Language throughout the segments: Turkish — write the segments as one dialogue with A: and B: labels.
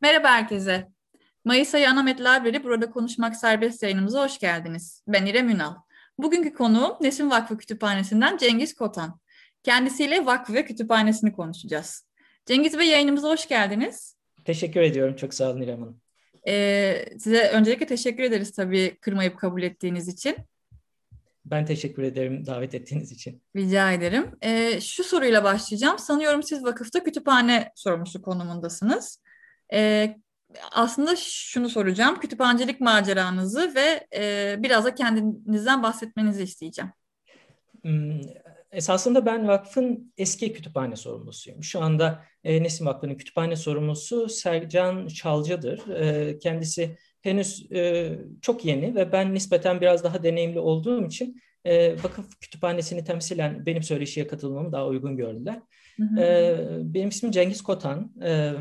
A: Merhaba herkese. Mayıs ayı Anamet Library Burada Konuşmak Serbest yayınımıza hoş geldiniz. Ben İrem Ünal. Bugünkü konuğum Nesin Vakfı Kütüphanesi'nden Cengiz Kotan. Kendisiyle vakfı ve kütüphanesini konuşacağız. Cengiz Bey yayınımıza hoş geldiniz.
B: Teşekkür ediyorum. Çok sağ olun İrem Hanım.
A: Ee, size öncelikle teşekkür ederiz tabii kırmayıp kabul ettiğiniz için.
B: Ben teşekkür ederim davet ettiğiniz için.
A: Rica ederim. Ee, şu soruyla başlayacağım. Sanıyorum siz vakıfta kütüphane sorumlusu konumundasınız. Ee, aslında şunu soracağım. Kütüphanecilik maceranızı ve e, biraz da kendinizden bahsetmenizi isteyeceğim.
B: Hmm, esasında ben vakfın eski kütüphane sorumlusuyum. Şu anda e, Nesim Vakfı'nın kütüphane sorumlusu Sercan Çalcı'dır. E, kendisi henüz e, çok yeni ve ben nispeten biraz daha deneyimli olduğum için e, vakıf kütüphanesini temsilen benim söyleşiye katılmamı daha uygun gördüler. Hı hı. E, benim ismim Cengiz Kotan. E,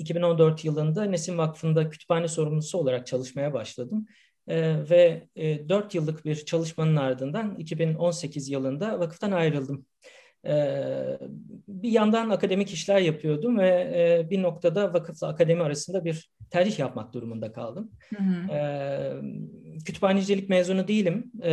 B: 2014 yılında Nesim Vakfı'nda kütüphane sorumlusu olarak çalışmaya başladım. E, ve e, 4 yıllık bir çalışmanın ardından 2018 yılında vakıftan ayrıldım. E, bir yandan akademik işler yapıyordum ve e, bir noktada vakıfla akademi arasında bir tercih yapmak durumunda kaldım. Hı hı. E, kütüphanecilik mezunu değilim. E,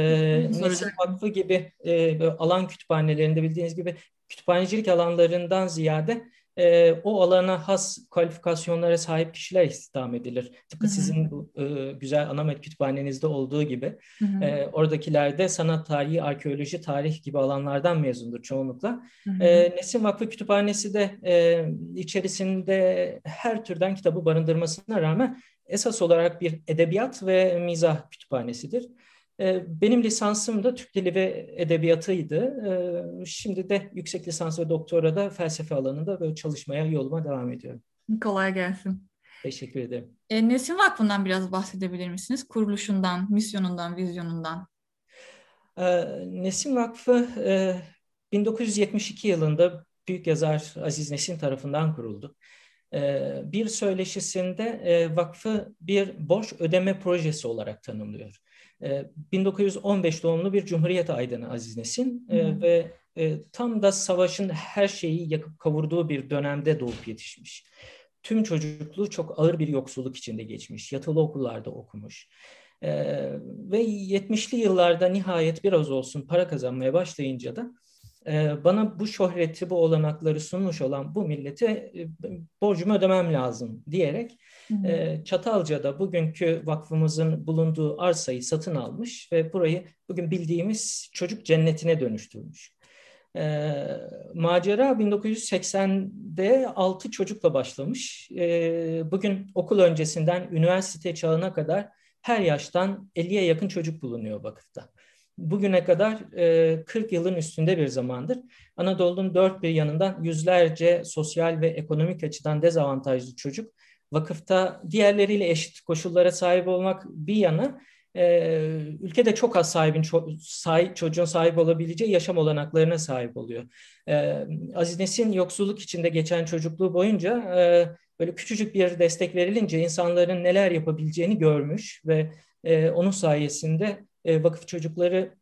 B: Nesim Vakfı gibi e, alan kütüphanelerinde bildiğiniz gibi kütüphanecilik alanlarından ziyade e, o alana has kualifikasyonlara sahip kişiler istihdam edilir. Tıpkı sizin bu e, güzel Anamet Kütüphanenizde olduğu gibi. Hı hı. E, oradakiler de sanat tarihi, arkeoloji, tarih gibi alanlardan mezundur çoğunlukla. Hı. E, Nesim Vakfı Kütüphanesi de e, içerisinde her türden kitabı barındırmasına rağmen esas olarak bir edebiyat ve mizah kütüphanesidir. Ee, benim lisansım da Türk Dili ve Edebiyatıydı. Ee, şimdi de yüksek lisans ve doktora da felsefe alanında böyle çalışmaya yoluma devam ediyorum.
A: Kolay gelsin.
B: Teşekkür ederim.
A: E, Nesim Vakfı'ndan biraz bahsedebilir misiniz? Kuruluşundan, misyonundan, vizyonundan.
B: E, Nesim Vakfı e, 1972 yılında büyük yazar Aziz Nesin tarafından kuruldu. E, bir söyleşisinde e, vakfı bir borç ödeme projesi olarak tanımlıyor. 1915 ee, doğumlu bir Cumhuriyet aydını Aziz Nesin e, ve e, tam da savaşın her şeyi yakıp kavurduğu bir dönemde doğup yetişmiş. Tüm çocukluğu çok ağır bir yoksulluk içinde geçmiş, yatılı okullarda okumuş. E, ve 70'li yıllarda nihayet biraz olsun para kazanmaya başlayınca da bana bu şöhreti, bu olanakları sunmuş olan bu millete e, borcumu ödemem lazım diyerek e, Çatalca'da bugünkü vakfımızın bulunduğu arsayı satın almış ve burayı bugün bildiğimiz çocuk cennetine dönüştürmüş. E, macera 1980'de 6 çocukla başlamış. E, bugün okul öncesinden üniversite çağına kadar her yaştan 50'ye yakın çocuk bulunuyor vakıfta bugüne kadar e, 40 yılın üstünde bir zamandır Anadolu'nun dört bir yanından yüzlerce sosyal ve ekonomik açıdan dezavantajlı çocuk vakıfta diğerleriyle eşit koşullara sahip olmak bir yana ülkede çok az sahibin sahip, çocuğun sahip olabileceği yaşam olanaklarına sahip oluyor. Aziz Nesin yoksulluk içinde geçen çocukluğu boyunca böyle küçücük bir destek verilince insanların neler yapabileceğini görmüş ve onun sayesinde e, vakıf çocukları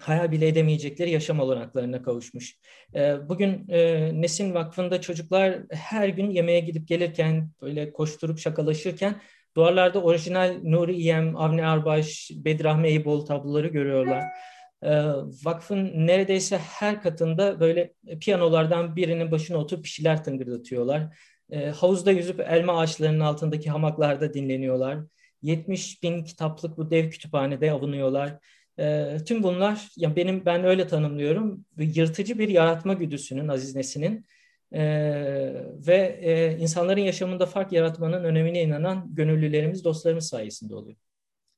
B: hayal bile edemeyecekleri yaşam olanaklarına kavuşmuş. E, bugün e, Nesin Vakfı'nda çocuklar her gün yemeğe gidip gelirken böyle koşturup şakalaşırken duvarlarda orijinal Nuri İyem, Avni Arbaş, Bedirahmi Eyüboğlu tabloları görüyorlar. Vakfın neredeyse her katında böyle piyanolardan birinin başına oturup bir şeyler tıngırdatıyorlar. Havuzda yüzüp elma ağaçlarının altındaki hamaklarda dinleniyorlar. 70 bin kitaplık bu dev kütüphanede avunuyorlar. E, tüm bunlar yani benim ben öyle tanımlıyorum. Yırtıcı bir yaratma güdüsünün Aziz Nesin'in e, ve e, insanların yaşamında fark yaratmanın önemine inanan gönüllülerimiz, dostlarımız sayesinde oluyor.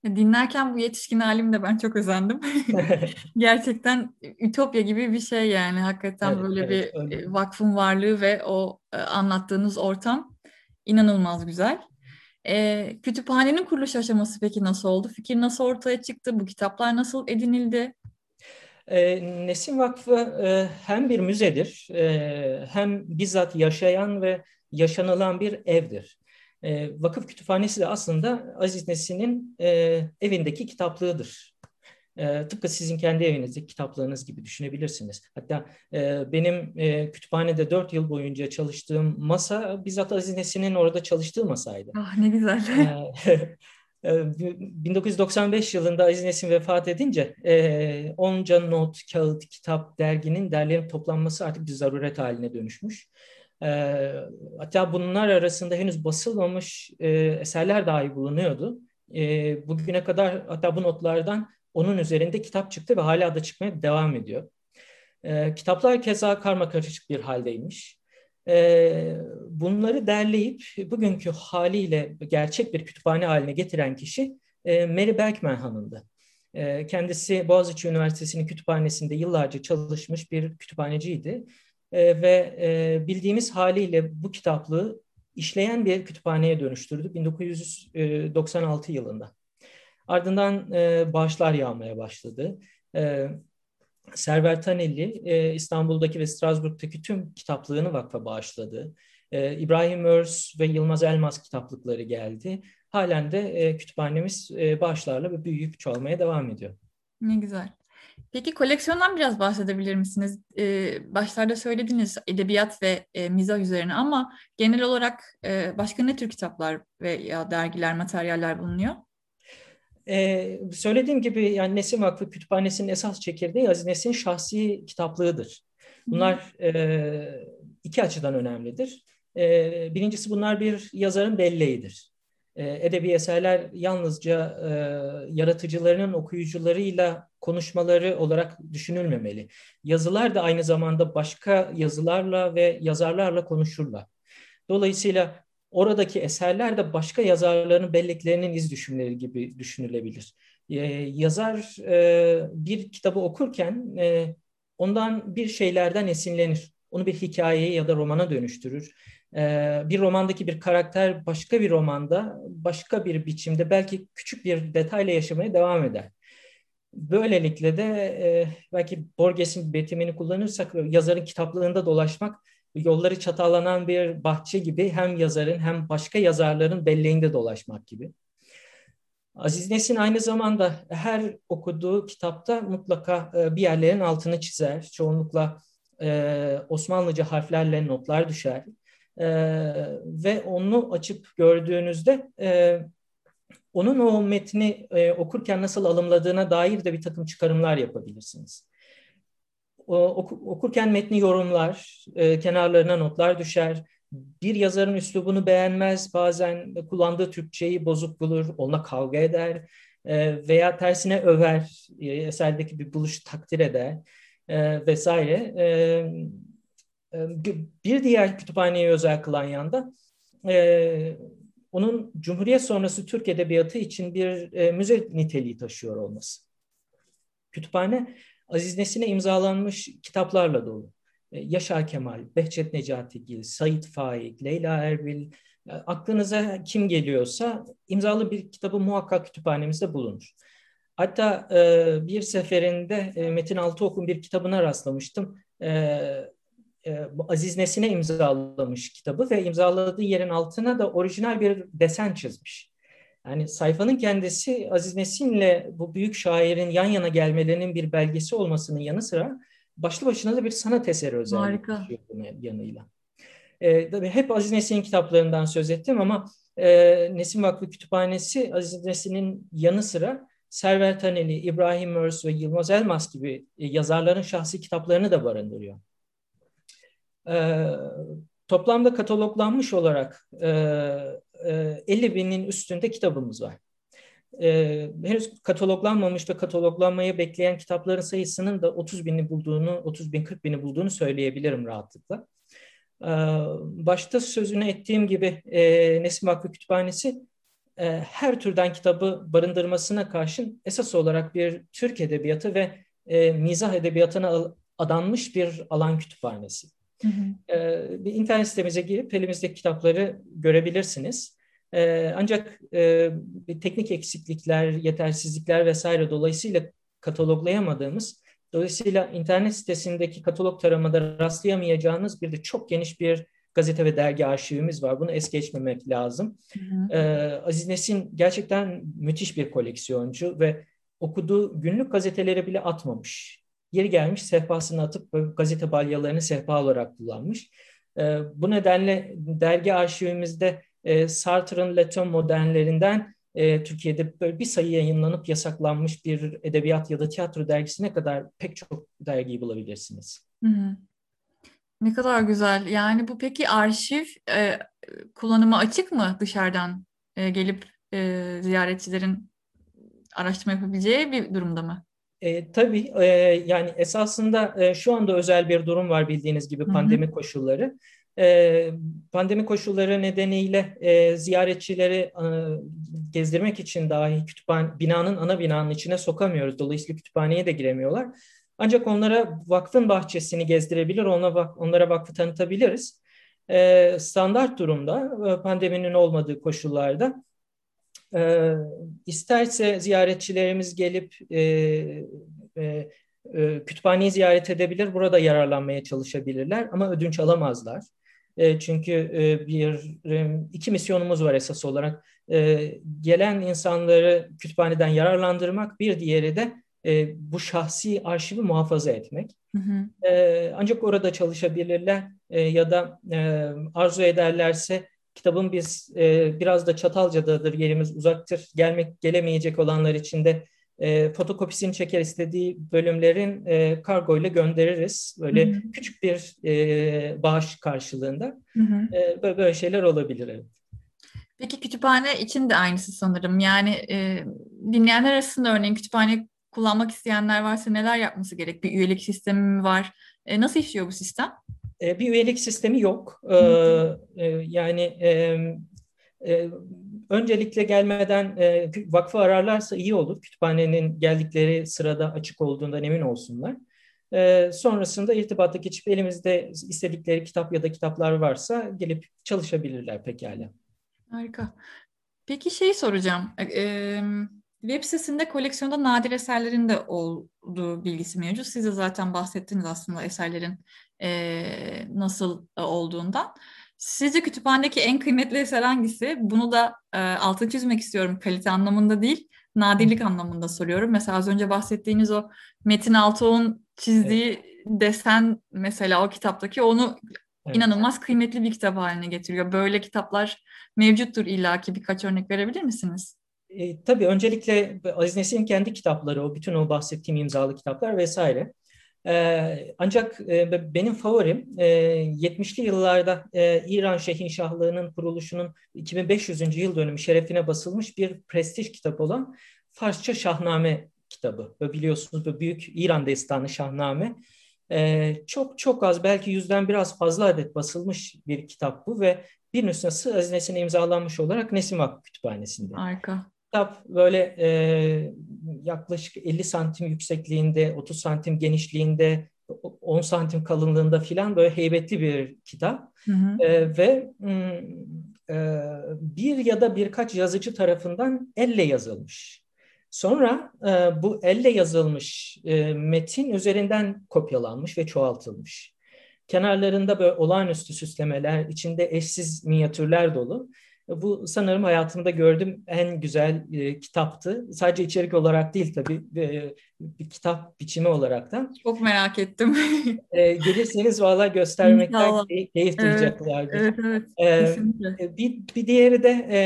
A: Dinlerken bu yetişkin halimde ben çok özendim. Gerçekten ütopya gibi bir şey yani. Hakikaten evet, böyle evet, bir öyle. vakfın varlığı ve o anlattığınız ortam inanılmaz güzel. E, kütüphanenin kuruluş aşaması peki nasıl oldu? Fikir nasıl ortaya çıktı? Bu kitaplar nasıl edinildi?
B: E, Nesim Vakfı e, hem bir müzedir, e, hem bizzat yaşayan ve yaşanılan bir evdir. E, vakıf kütüphanesi de aslında Aziz Nesin'in e, evindeki kitaplığıdır. E, tıpkı sizin kendi evinizde kitaplığınız gibi düşünebilirsiniz. Hatta e, benim e, kütüphanede dört yıl boyunca çalıştığım masa bizzat Aziz orada çalıştığı masaydı.
A: Ah ne güzel.
B: 1995 yılında Aziz Nesin vefat edince onca not, kağıt, kitap, derginin derlenip toplanması artık bir zaruret haline dönüşmüş. Hatta bunlar arasında henüz basılmamış eserler dahi bulunuyordu. Bugüne kadar hatta bu notlardan onun üzerinde kitap çıktı ve hala da çıkmaya devam ediyor. Kitaplar keza karma karışık bir haldeymiş. Bunları derleyip bugünkü haliyle gerçek bir kütüphane haline getiren kişi Mary Berkman Hanım'dı. Kendisi Boğaziçi Üniversitesi'nin kütüphanesinde yıllarca çalışmış bir kütüphaneciydi. Ve bildiğimiz haliyle bu kitaplığı işleyen bir kütüphaneye dönüştürdü 1996 yılında. Ardından bağışlar yağmaya başladı. Server Tanelli e, İstanbul'daki ve Strasbourg'daki tüm kitaplığını vakfa bağışladı. E, İbrahim Örs ve Yılmaz Elmas kitaplıkları geldi. Halen de e, kütüphanemiz e, bağışlarla ve büyüyüp çoğalmaya devam ediyor.
A: Ne güzel. Peki koleksiyondan biraz bahsedebilir misiniz? Ee, başlarda söylediniz edebiyat ve e, mizah üzerine ama genel olarak e, başka ne tür kitaplar veya dergiler, materyaller bulunuyor?
B: Ee, söylediğim gibi yani Nesin Vakfı Kütüphanesi'nin esas çekirdeği Aziz Nesin şahsi kitaplığıdır. Bunlar e, iki açıdan önemlidir. E, birincisi bunlar bir yazarın belleğidir. E, edebi eserler yalnızca e, yaratıcılarının okuyucularıyla konuşmaları olarak düşünülmemeli. Yazılar da aynı zamanda başka yazılarla ve yazarlarla konuşurlar. Dolayısıyla oradaki eserler de başka yazarların belleklerinin iz düşümleri gibi düşünülebilir. Ee, yazar e, bir kitabı okurken e, ondan bir şeylerden esinlenir. Onu bir hikayeye ya da romana dönüştürür. Ee, bir romandaki bir karakter başka bir romanda, başka bir biçimde belki küçük bir detayla yaşamaya devam eder. Böylelikle de e, belki Borges'in betimini kullanırsak yazarın kitaplığında dolaşmak yolları çatallanan bir bahçe gibi hem yazarın hem başka yazarların belleğinde dolaşmak gibi. Aziz Nesin aynı zamanda her okuduğu kitapta mutlaka e, bir yerlerin altını çizer. Çoğunlukla e, Osmanlıca harflerle notlar düşer. E, ve onu açıp gördüğünüzde onun o metni okurken nasıl alımladığına dair de bir takım çıkarımlar yapabilirsiniz okurken metni yorumlar, e, kenarlarına notlar düşer. Bir yazarın üslubunu beğenmez, bazen kullandığı Türkçeyi bozuk bulur, onunla kavga eder e, veya tersine över, e, eserdeki bir buluş takdir eder vesaire. Bir diğer kütüphaneyi özel kılan yanda onun Cumhuriyet sonrası Türk Edebiyatı için bir müze niteliği taşıyor olması. Kütüphane Aziz Nesin'e imzalanmış kitaplarla dolu. E, Yaşar Kemal, Behçet Necatigil, Sait Faik, Leyla Erbil, e, aklınıza kim geliyorsa imzalı bir kitabı muhakkak kütüphanemizde bulunur. Hatta e, bir seferinde e, Metin Altıok'un bir kitabına rastlamıştım. Aziz Nesin'e imzalamış kitabı ve imzaladığı yerin altına da orijinal bir desen çizmiş. Yani sayfanın kendisi Aziz Nesin'le bu büyük şairin yan yana gelmelerinin bir belgesi olmasının yanı sıra başlı başına da bir sanat eseri özelliği yanıyla. Ee, tabii hep Aziz Nesin'in kitaplarından söz ettim ama e, Nesin Vakfı Kütüphanesi Aziz Nesin'in yanı sıra Server Taneli, İbrahim Mörs ve Yılmaz Elmas gibi e, yazarların şahsi kitaplarını da barındırıyor. Ee, toplamda kataloglanmış olarak e, 50 e, binin üstünde kitabımız var. E, henüz kataloglanmamış ve kataloglanmayı bekleyen kitapların sayısının da 30 bini bulduğunu, 30 bin 40 bini bulduğunu söyleyebilirim rahatlıkla. E, başta sözünü ettiğim gibi e, Nesim Vakfı Kütüphanesi e, her türden kitabı barındırmasına karşın esas olarak bir Türk edebiyatı ve e, mizah edebiyatına adanmış bir alan kütüphanesi. Hı hı. E, bir internet sitemize girip elimizdeki kitapları görebilirsiniz. E, ancak e, teknik eksiklikler, yetersizlikler vesaire dolayısıyla kataloglayamadığımız, dolayısıyla internet sitesindeki katalog taramada rastlayamayacağınız bir de çok geniş bir gazete ve dergi arşivimiz var. Bunu es geçmemek lazım. Hı hı. Ee, Aziz Nesin gerçekten müthiş bir koleksiyoncu ve okuduğu günlük gazeteleri bile atmamış. Yeri gelmiş sehpasını atıp gazete balyalarını sehpa olarak kullanmış. E, bu nedenle dergi arşivimizde e, Sartre'ın Leton modernlerinden e, Türkiye'de böyle bir sayı yayınlanıp yasaklanmış bir edebiyat ya da tiyatro dergisine kadar pek çok dergiyi bulabilirsiniz. Hı hı.
A: Ne kadar güzel. Yani bu peki arşiv e, kullanıma açık mı dışarıdan e, gelip e, ziyaretçilerin araştırma yapabileceği bir durumda mı?
B: E, tabii e, yani esasında e, şu anda özel bir durum var bildiğiniz gibi pandemi Hı-hı. koşulları. E, pandemi koşulları nedeniyle e, ziyaretçileri e, gezdirmek için dahi kütüphane binanın ana binanın içine sokamıyoruz. Dolayısıyla kütüphaneye de giremiyorlar. Ancak onlara vakfın bahçesini gezdirebilir, ona onlara vakfı tanıtabiliriz. E, standart durumda e, pandeminin olmadığı koşullarda e, isterse ziyaretçilerimiz gelip e, e, e, kütüphaneyi ziyaret edebilir, burada yararlanmaya çalışabilirler ama ödünç alamazlar. E, çünkü e, bir iki misyonumuz var esas olarak. Gelen insanları kütüphaneden yararlandırmak, bir diğeri de bu şahsi arşivi muhafaza etmek. Hı hı. Ancak orada çalışabilirler ya da arzu ederlerse kitabın biz e, biraz da Çatalca'dadır, yerimiz uzaktır. Gelmek gelemeyecek olanlar için de e, fotokopisini çeker istediği bölümlerin e, kargo ile göndeririz. Böyle hı hı. küçük bir e, bağış karşılığında. Hı hı. E, böyle, böyle şeyler olabilir. Evet.
A: Peki kütüphane için de aynısı sanırım. Yani e, dinleyenler arasında örneğin kütüphane kullanmak isteyenler varsa neler yapması gerek? Bir üyelik sistemi mi var? E, nasıl işliyor bu sistem?
B: E, bir üyelik sistemi yok. E, e, yani e, e, öncelikle gelmeden e, vakfı ararlarsa iyi olur. Kütüphanenin geldikleri sırada açık olduğundan emin olsunlar. E, sonrasında irtibata geçip elimizde istedikleri kitap ya da kitaplar varsa gelip çalışabilirler pekala.
A: Harika. Peki şey soracağım. E, Web sitesinde koleksiyonda nadir eserlerin de olduğu bilgisi mevcut. Siz de zaten bahsettiniz aslında eserlerin e, nasıl olduğundan. Sizce kütüphanedeki en kıymetli eser hangisi? Bunu da e, altını çizmek istiyorum kalite anlamında değil, nadirlik anlamında soruyorum. Mesela az önce bahsettiğiniz o Metin Altıok'un çizdiği evet. desen mesela o kitaptaki onu evet. inanılmaz kıymetli bir kitap haline getiriyor. Böyle kitaplar mevcuttur illaki birkaç örnek verebilir misiniz?
B: E, tabii öncelikle Aziz Nesin'in kendi kitapları, o bütün o bahsettiğim imzalı kitaplar vesaire. E, ancak e, benim favorim e, 70'li yıllarda e, İran Şehinşahlığı'nın kuruluşunun 2500. yıl dönümü şerefine basılmış bir prestij kitap olan Farsça Şahname kitabı. Ve biliyorsunuz bu büyük İran destanı Şahname. E, çok çok az belki yüzden biraz fazla adet basılmış bir kitap bu ve bir nüshası Aziz Nesin'e imzalanmış olarak Nesim Vakfı Kütüphanesi'nde.
A: Harika
B: kitap böyle e, yaklaşık 50 santim yüksekliğinde, 30 santim genişliğinde, 10 santim kalınlığında filan böyle heybetli bir kitap. Hı hı. E, ve e, bir ya da birkaç yazıcı tarafından elle yazılmış. Sonra e, bu elle yazılmış e, metin üzerinden kopyalanmış ve çoğaltılmış. Kenarlarında böyle olağanüstü süslemeler, içinde eşsiz minyatürler dolu. Bu sanırım hayatımda gördüğüm en güzel e, kitaptı. Sadece içerik olarak değil tabii e, bir kitap biçimi olarak da.
A: Çok merak ettim.
B: e, gelirseniz valla göstermekten key, keyif duyacaklardır. Evet, evet, evet. E, bir, bir diğeri de e,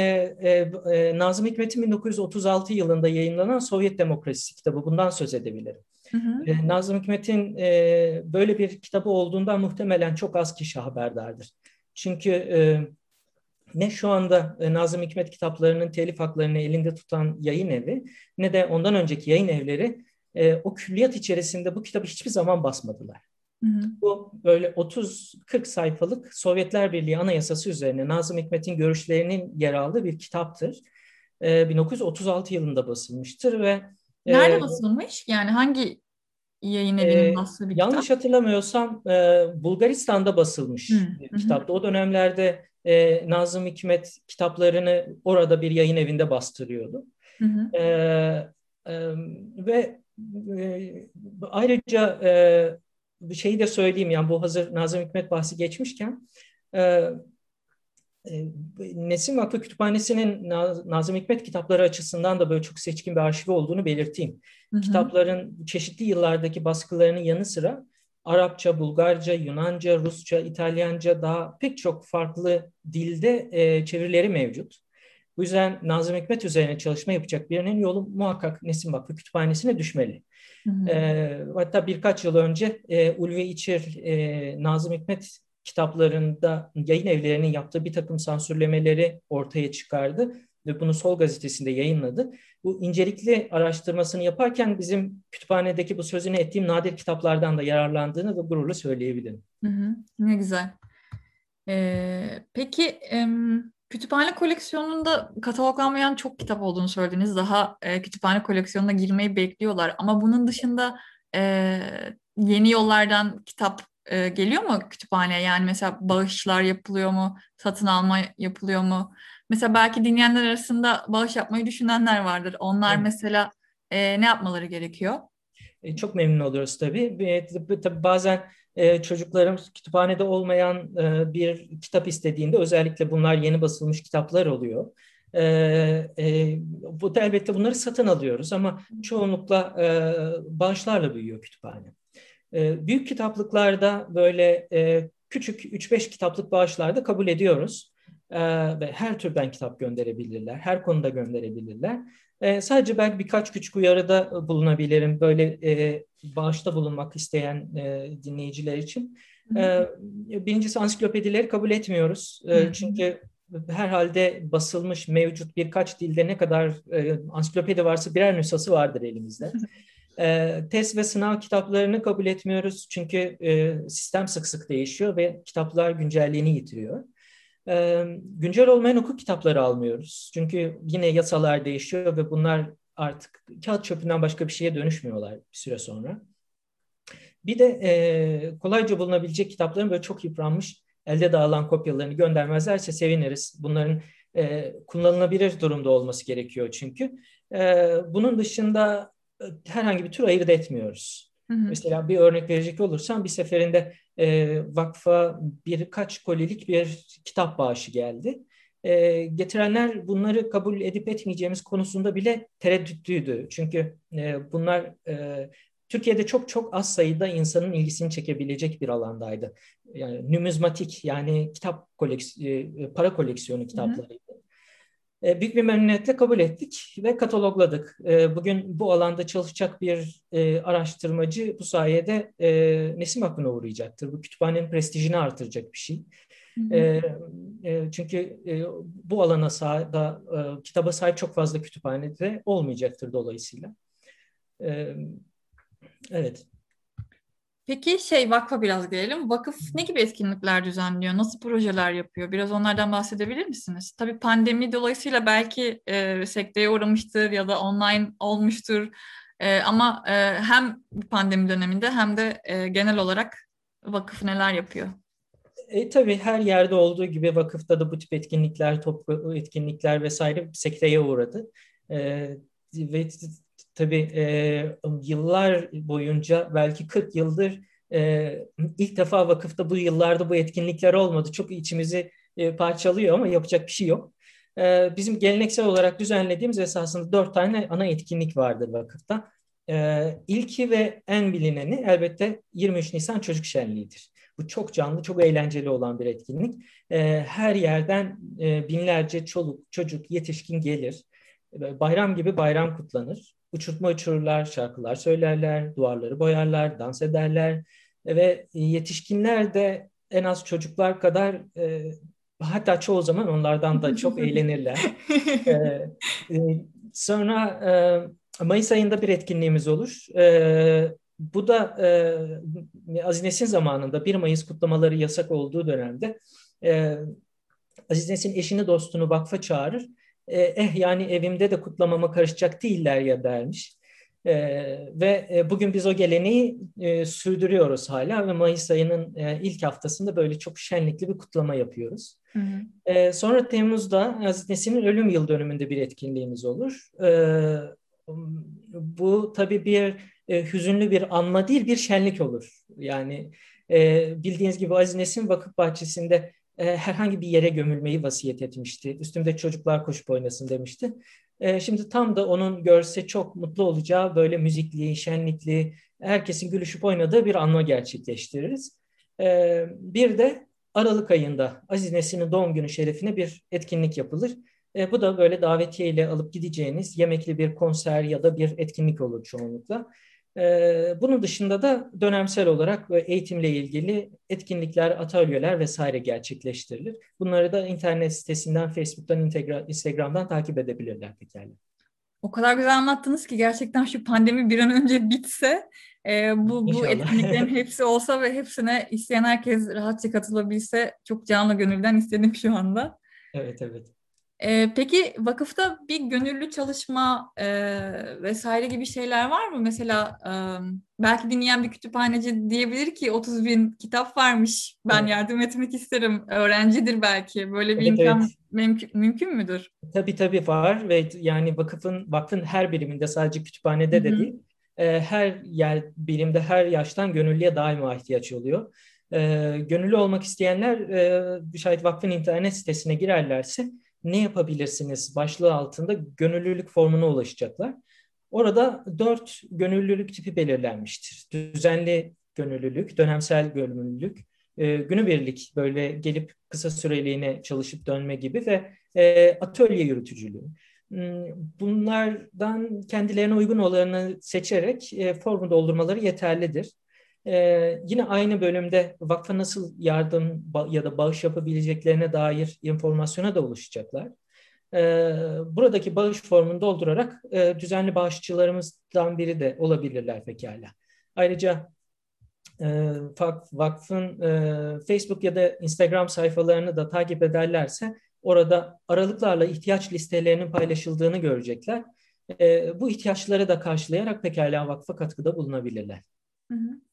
B: e, e, Nazım Hikmet'in 1936 yılında yayınlanan Sovyet Demokrasisi kitabı. Bundan söz edebilirim. Hı hı. E, Nazım Hikmet'in e, böyle bir kitabı olduğundan muhtemelen çok az kişi haberdardır. Çünkü e, ne şu anda e, Nazım Hikmet kitaplarının telif haklarını elinde tutan yayın evi ne de ondan önceki yayın evleri e, o külliyat içerisinde bu kitabı hiçbir zaman basmadılar. Hı hı. Bu böyle 30-40 sayfalık Sovyetler Birliği Anayasası üzerine Nazım Hikmet'in görüşlerinin yer aldığı bir kitaptır. E, 1936 yılında basılmıştır ve
A: e, Nerede e, basılmış? Yani hangi yayın evinin bastığı bir
B: yanlış kitap? Yanlış hatırlamıyorsam e, Bulgaristan'da basılmış hı, bir hı. O dönemlerde e, Nazım Hikmet kitaplarını orada bir yayın evinde bastırıyordu. Hı hı. E, e, ve e, ayrıca e, bir şeyi de söyleyeyim yani bu hazır Nazım Hikmet bahsi geçmişken e, e, Nesin Vakfı Kütüphanesi'nin Nazım Hikmet kitapları açısından da böyle çok seçkin bir arşivi olduğunu belirteyim. Hı hı. Kitapların çeşitli yıllardaki baskılarının yanı sıra Arapça, Bulgarca, Yunanca, Rusça, İtalyanca daha pek çok farklı dilde e, çevirileri mevcut. Bu yüzden Nazım Hikmet üzerine çalışma yapacak birinin yolu muhakkak Nesin Vakfı Kütüphanesi'ne düşmeli. Hı hı. E, hatta birkaç yıl önce e, Ulvi İçir e, Nazım Hikmet kitaplarında yayın evlerinin yaptığı bir takım sansürlemeleri ortaya çıkardı ve bunu Sol gazetesinde yayınladı. Bu incelikli araştırmasını yaparken bizim kütüphanedeki bu sözünü ettiğim nadir kitaplardan da yararlandığını ve gururla söyleyebilirim.
A: Hı hı, ne güzel. Ee, peki em, kütüphane koleksiyonunda kataloglanmayan çok kitap olduğunu söylediniz. Daha e, kütüphane koleksiyonuna girmeyi bekliyorlar. Ama bunun dışında e, yeni yollardan kitap e, geliyor mu kütüphaneye? Yani mesela bağışlar yapılıyor mu? Satın alma yapılıyor mu? Mesela belki dinleyenler arasında bağış yapmayı düşünenler vardır. Onlar evet. mesela e, ne yapmaları gerekiyor?
B: E, çok memnun tabii. E, tabii bazen e, çocuklarımız kütüphanede olmayan bir kitap istediğinde özellikle bunlar yeni basılmış kitaplar oluyor. E, e, bu elbette bunları satın alıyoruz ama çoğunlukla e, bağışlarla büyüyor kütüphane. E, büyük kitaplıklarda böyle e, küçük 3-5 kitaplık bağışlarda kabul ediyoruz. E, ve her türden kitap gönderebilirler, her konuda gönderebilirler. E, sadece belki birkaç küçük uyarıda bulunabilirim böyle e, bağışta bulunmak isteyen e, dinleyiciler için. E, birincisi ansiklopedileri kabul etmiyoruz. E, çünkü herhalde basılmış mevcut birkaç dilde ne kadar e, ansiklopedi varsa birer nüshası vardır elimizde. E, test ve sınav kitaplarını kabul etmiyoruz çünkü e, sistem sık sık değişiyor ve kitaplar güncelliğini yitiriyor. E, güncel olmayan hukuk kitapları almıyoruz. Çünkü yine yasalar değişiyor ve bunlar artık kağıt çöpünden başka bir şeye dönüşmüyorlar bir süre sonra. Bir de e, kolayca bulunabilecek kitapların böyle çok yıpranmış, elde dağılan kopyalarını göndermezlerse seviniriz. Bunların e, kullanılabilir durumda olması gerekiyor çünkü. E, bunun dışında herhangi bir tür ayırt etmiyoruz. Hı hı. Mesela bir örnek verecek olursam bir seferinde e, vakfa birkaç kolilik bir kitap bağışı geldi. E, getirenler bunları kabul edip etmeyeceğimiz konusunda bile tereddütlüydü. Çünkü e, bunlar e, Türkiye'de çok çok az sayıda insanın ilgisini çekebilecek bir alandaydı. Yani numizmatik yani kitap koleksiyonu, para koleksiyonu kitaplarıydı. E, büyük bir memnuniyetle kabul ettik ve katalogladık. E, bugün bu alanda çalışacak bir e, araştırmacı bu sayede Nesim Akın'a uğrayacaktır. Bu kütüphanenin prestijini artıracak bir şey. Çünkü bu alana da kitaba sahip çok fazla kütüphanede olmayacaktır dolayısıyla. Evet.
A: Peki şey vakfa biraz gelelim. Vakıf ne gibi etkinlikler düzenliyor? Nasıl projeler yapıyor? Biraz onlardan bahsedebilir misiniz? Tabii pandemi dolayısıyla belki e, sekteye uğramıştır ya da online olmuştur. E, ama e, hem pandemi döneminde hem de e, genel olarak vakıf neler yapıyor?
B: E, tabii her yerde olduğu gibi vakıfta da bu tip etkinlikler, toplu etkinlikler vesaire sekteye uğradı. E, ve tabii e, yıllar boyunca belki 40 yıldır e, ilk defa vakıfta bu yıllarda bu etkinlikler olmadı. Çok içimizi e, parçalıyor ama yapacak bir şey yok. E, bizim geleneksel olarak düzenlediğimiz esasında dört tane ana etkinlik vardır vakıfta. E, ilki ve en bilineni elbette 23 Nisan Çocuk Şenliği'dir. Bu çok canlı, çok eğlenceli olan bir etkinlik. E, her yerden e, binlerce çoluk, çocuk, yetişkin gelir. Bayram gibi bayram kutlanır uçurtma uçururlar, şarkılar söylerler, duvarları boyarlar, dans ederler ve yetişkinler de en az çocuklar kadar e, hatta çoğu zaman onlardan da çok eğlenirler. e, e, sonra e, Mayıs ayında bir etkinliğimiz olur. E, bu da e, Aziz Nesin zamanında 1 Mayıs kutlamaları yasak olduğu dönemde e, Aziz Nesin eşini dostunu vakfa çağırır e, eh yani evimde de kutlamama karışacak değiller ya dermiş. E, ve e, bugün biz o geleneği e, sürdürüyoruz hala ve Mayıs ayının e, ilk haftasında böyle çok şenlikli bir kutlama yapıyoruz. Hı hı. E, sonra Temmuz'da Aziz Nesin'in ölüm yıl dönümünde bir etkinliğimiz olur. E, bu tabii bir e, hüzünlü bir anma değil bir şenlik olur. Yani e, bildiğiniz gibi Aziz Nesin Vakıf Bahçesi'nde e, herhangi bir yere gömülmeyi vasiyet etmişti. Üstümde çocuklar koşup oynasın demişti. E, şimdi tam da onun görse çok mutlu olacağı böyle müzikli, şenlikli, herkesin gülüşüp oynadığı bir anma gerçekleştiririz. E, bir de Aralık ayında Aziz Nesin'in doğum günü şerefine bir etkinlik yapılır. E, bu da böyle davetiye ile alıp gideceğiniz yemekli bir konser ya da bir etkinlik olur çoğunlukla. E, bunun dışında da dönemsel olarak eğitimle ilgili etkinlikler, atölyeler vesaire gerçekleştirilir. Bunları da internet sitesinden, Facebook'tan, Instagram'dan takip edebilirler pekala.
A: O kadar güzel anlattınız ki gerçekten şu pandemi bir an önce bitse e, bu, bu etkinliklerin hepsi olsa ve hepsine isteyen herkes rahatça katılabilse çok canlı gönülden istedim şu anda.
B: Evet evet.
A: E, peki vakıfta bir gönüllü çalışma e, vesaire gibi şeyler var mı? Mesela e, belki dinleyen bir kütüphaneci diyebilir ki 30 bin kitap varmış ben evet. yardım etmek isterim. Öğrencidir belki. Böyle bir evet, imkan evet. Mümkün, mümkün müdür?
B: Tabii tabii var ve yani vakıfın vakfın her biriminde sadece kütüphanede Hı-hı. de değil e, her yer birimde her yaştan gönüllüye daima ihtiyaç oluyor. E, gönüllü olmak isteyenler e, şayet vakfın internet sitesine girerlerse ne yapabilirsiniz başlığı altında gönüllülük formuna ulaşacaklar. Orada dört gönüllülük tipi belirlenmiştir. Düzenli gönüllülük, dönemsel gönüllülük, e, günübirlik böyle gelip kısa süreliğine çalışıp dönme gibi ve e, atölye yürütücülüğü. Hmm, bunlardan kendilerine uygun olanı seçerek e, formu doldurmaları yeterlidir. Ee, yine aynı bölümde vakfa nasıl yardım ya da bağış yapabileceklerine dair informasyona da ulaşacaklar. Ee, buradaki bağış formunu doldurarak e, düzenli bağışçılarımızdan biri de olabilirler pekala. Ayrıca e, vakfın e, Facebook ya da Instagram sayfalarını da takip ederlerse orada aralıklarla ihtiyaç listelerinin paylaşıldığını görecekler. E, bu ihtiyaçları da karşılayarak pekala vakfa katkıda bulunabilirler. Hı hı.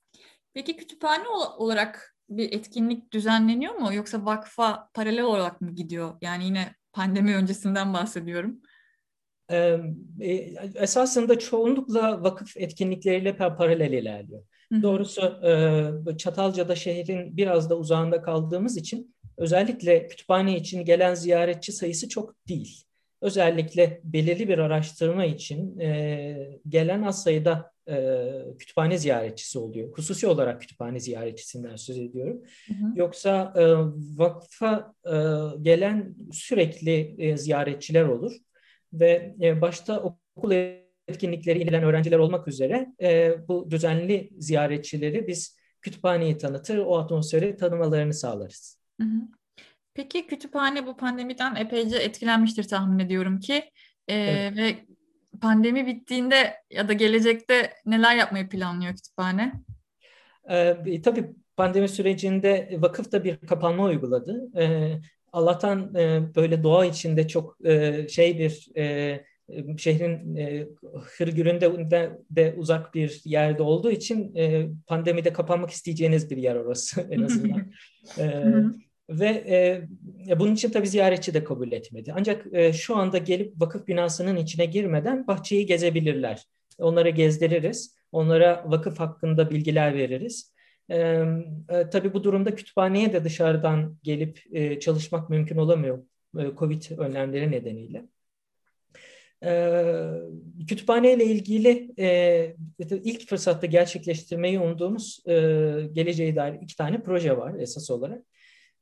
A: Peki kütüphane olarak bir etkinlik düzenleniyor mu yoksa vakfa paralel olarak mı gidiyor? Yani yine pandemi öncesinden bahsediyorum.
B: Ee, esasında çoğunlukla vakıf etkinlikleriyle paralel ilerliyor. Hı hı. Doğrusu e, Çatalca'da şehrin biraz da uzağında kaldığımız için özellikle kütüphane için gelen ziyaretçi sayısı çok değil. Özellikle belirli bir araştırma için e, gelen az sayıda e, kütüphane ziyaretçisi oluyor. Hususi olarak kütüphane ziyaretçisinden söz ediyorum. Hı hı. Yoksa e, vakfa e, gelen sürekli e, ziyaretçiler olur ve e, başta okul etkinlikleri ilgilen öğrenciler olmak üzere e, bu düzenli ziyaretçileri biz kütüphaneyi tanıtır, o atmosferi tanımalarını sağlarız. Hı hı.
A: Peki kütüphane bu pandemiden epeyce etkilenmiştir tahmin ediyorum ki. Ee, evet. Ve pandemi bittiğinde ya da gelecekte neler yapmayı planlıyor kütüphane?
B: Ee, tabii pandemi sürecinde vakıf da bir kapanma uyguladı. Ee, Allah'tan e, böyle doğa içinde çok e, şey bir e, şehrin e, hırgüründe de, de uzak bir yerde olduğu için e, pandemide kapanmak isteyeceğiniz bir yer orası en azından. e, ve e, bunun için tabii ziyaretçi de kabul etmedi. Ancak e, şu anda gelip vakıf binasının içine girmeden bahçeyi gezebilirler. Onlara gezdiririz. Onlara vakıf hakkında bilgiler veririz. E, e, tabii bu durumda kütüphaneye de dışarıdan gelip e, çalışmak mümkün olamıyor e, COVID önlemleri nedeniyle. E, kütüphane ilgili e, ilk fırsatta gerçekleştirmeyi umduğumuz e, geleceğe dair iki tane proje var esas olarak.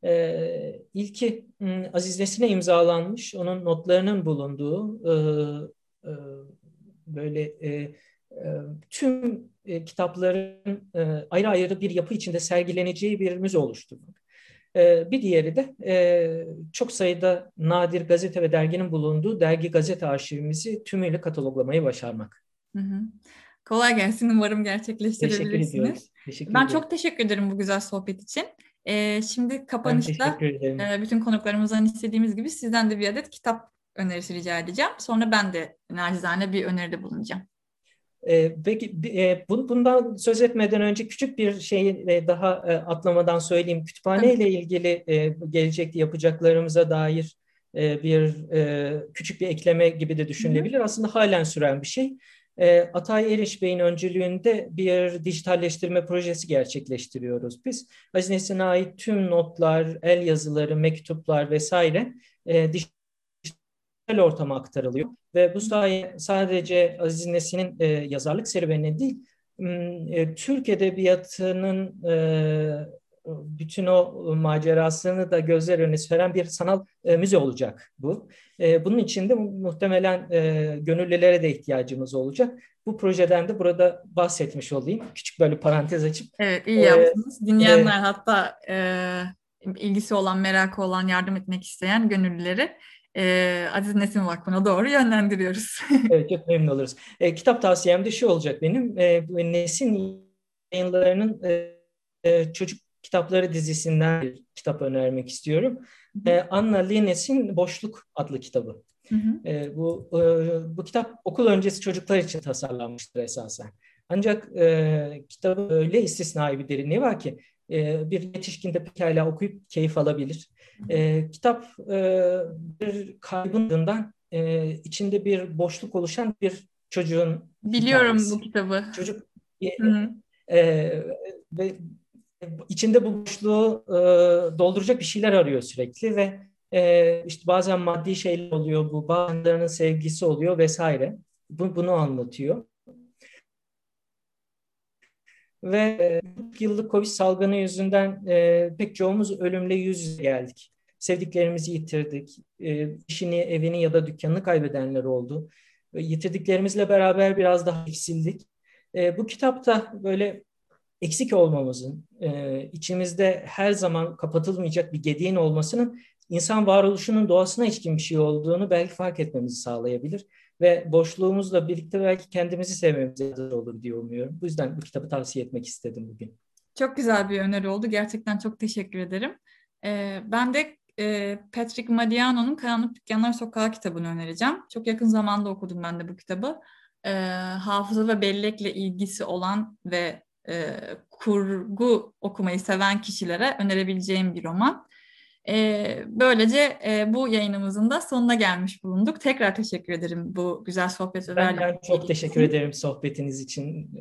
B: E, ilki Aziz Nesin'e imzalanmış, onun notlarının bulunduğu e, e, böyle e, e, tüm e, kitapların e, ayrı ayrı bir yapı içinde sergileneceği bir müze oluşturmak. E, bir diğeri de e, çok sayıda nadir gazete ve derginin bulunduğu dergi gazete arşivimizi tümüyle kataloglamayı başarmak. Hı hı.
A: Kolay gelsin. Umarım gerçekleştirebilirsiniz. Teşekkür Teşekkür ben ederim. çok teşekkür ederim bu güzel sohbet için. E, şimdi kapanışta e, bütün konuklarımızdan istediğimiz gibi sizden de bir adet kitap önerisi rica edeceğim. Sonra ben de nacizane bir öneride bulunacağım.
B: E, peki e, bundan söz etmeden önce küçük bir şeyi e, daha e, atlamadan söyleyeyim. Kütüphane ile ilgili e, gelecekte yapacaklarımıza dair e, bir e, küçük bir ekleme gibi de düşünülebilir. Hı. Aslında halen süren bir şey. E, Atay Eriş Bey'in öncülüğünde bir dijitalleştirme projesi gerçekleştiriyoruz biz. Aziz Nesin'e ait tüm notlar, el yazıları, mektuplar vesaire e, dijital ortama aktarılıyor. Ve bu sayede sadece Aziz Nesin'in e, yazarlık serüvenine değil, e, Türk Edebiyatı'nın e, bütün o macerasını da gözler önüne süren bir sanal e, müze olacak bu. E, bunun için de muhtemelen e, gönüllülere de ihtiyacımız olacak. Bu projeden de burada bahsetmiş olayım. Küçük böyle parantez açıp.
A: Evet iyi yaptınız. E, Dinleyenler e, hatta e, ilgisi olan, merakı olan, yardım etmek isteyen gönüllüleri e, Aziz Nesin Vakfı'na doğru yönlendiriyoruz.
B: evet çok memnun oluruz. E, kitap tavsiyem de şu olacak benim. E, Nesin yayınlarının e, e, çocuk kitapları dizisinden bir kitap önermek istiyorum. E, Anna Linnes'in Boşluk adlı kitabı. Hı hı. E, bu e, bu kitap okul öncesi çocuklar için tasarlanmıştır esasen. Ancak e, kitabın öyle istisnai bir derinliği var ki e, bir yetişkin de pekala okuyup keyif alabilir. E, kitap e, bir kaybından e, içinde bir boşluk oluşan bir çocuğun
A: Biliyorum hikayesi. bu kitabı.
B: Çocuk e, e, ve içinde bu boşluğu e, dolduracak bir şeyler arıyor sürekli ve e, işte bazen maddi şeyler oluyor bu, bazılarının sevgisi oluyor vesaire. Bu, bunu anlatıyor. Ve e, yıllık Covid salgını yüzünden e, pek çoğumuz ölümle yüz yüze geldik. Sevdiklerimizi yitirdik. E, işini, evini ya da dükkanını kaybedenler oldu. E, yitirdiklerimizle beraber biraz daha eksildik. E, bu kitapta böyle eksik olmamızın, e, içimizde her zaman kapatılmayacak bir gediğin olmasının insan varoluşunun doğasına içkin bir şey olduğunu belki fark etmemizi sağlayabilir. Ve boşluğumuzla birlikte belki kendimizi sevmemize olur diye umuyorum. Bu yüzden bu kitabı tavsiye etmek istedim bugün.
A: Çok güzel bir öneri oldu. Gerçekten çok teşekkür ederim. Ee, ben de e, Patrick Madiano'nun Karanlık Dükkanlar Sokağı kitabını önereceğim. Çok yakın zamanda okudum ben de bu kitabı. Ee, hafıza ve bellekle ilgisi olan ve e, kurgu okumayı seven kişilere önerebileceğim bir roman. E, böylece e, bu yayınımızın da sonuna gelmiş bulunduk. Tekrar teşekkür ederim bu güzel sohbet
B: ve Ben, çok teşekkür için. ederim sohbetiniz için.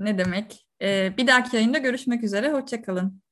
A: Ne demek. E, bir dahaki yayında görüşmek üzere. Hoşçakalın.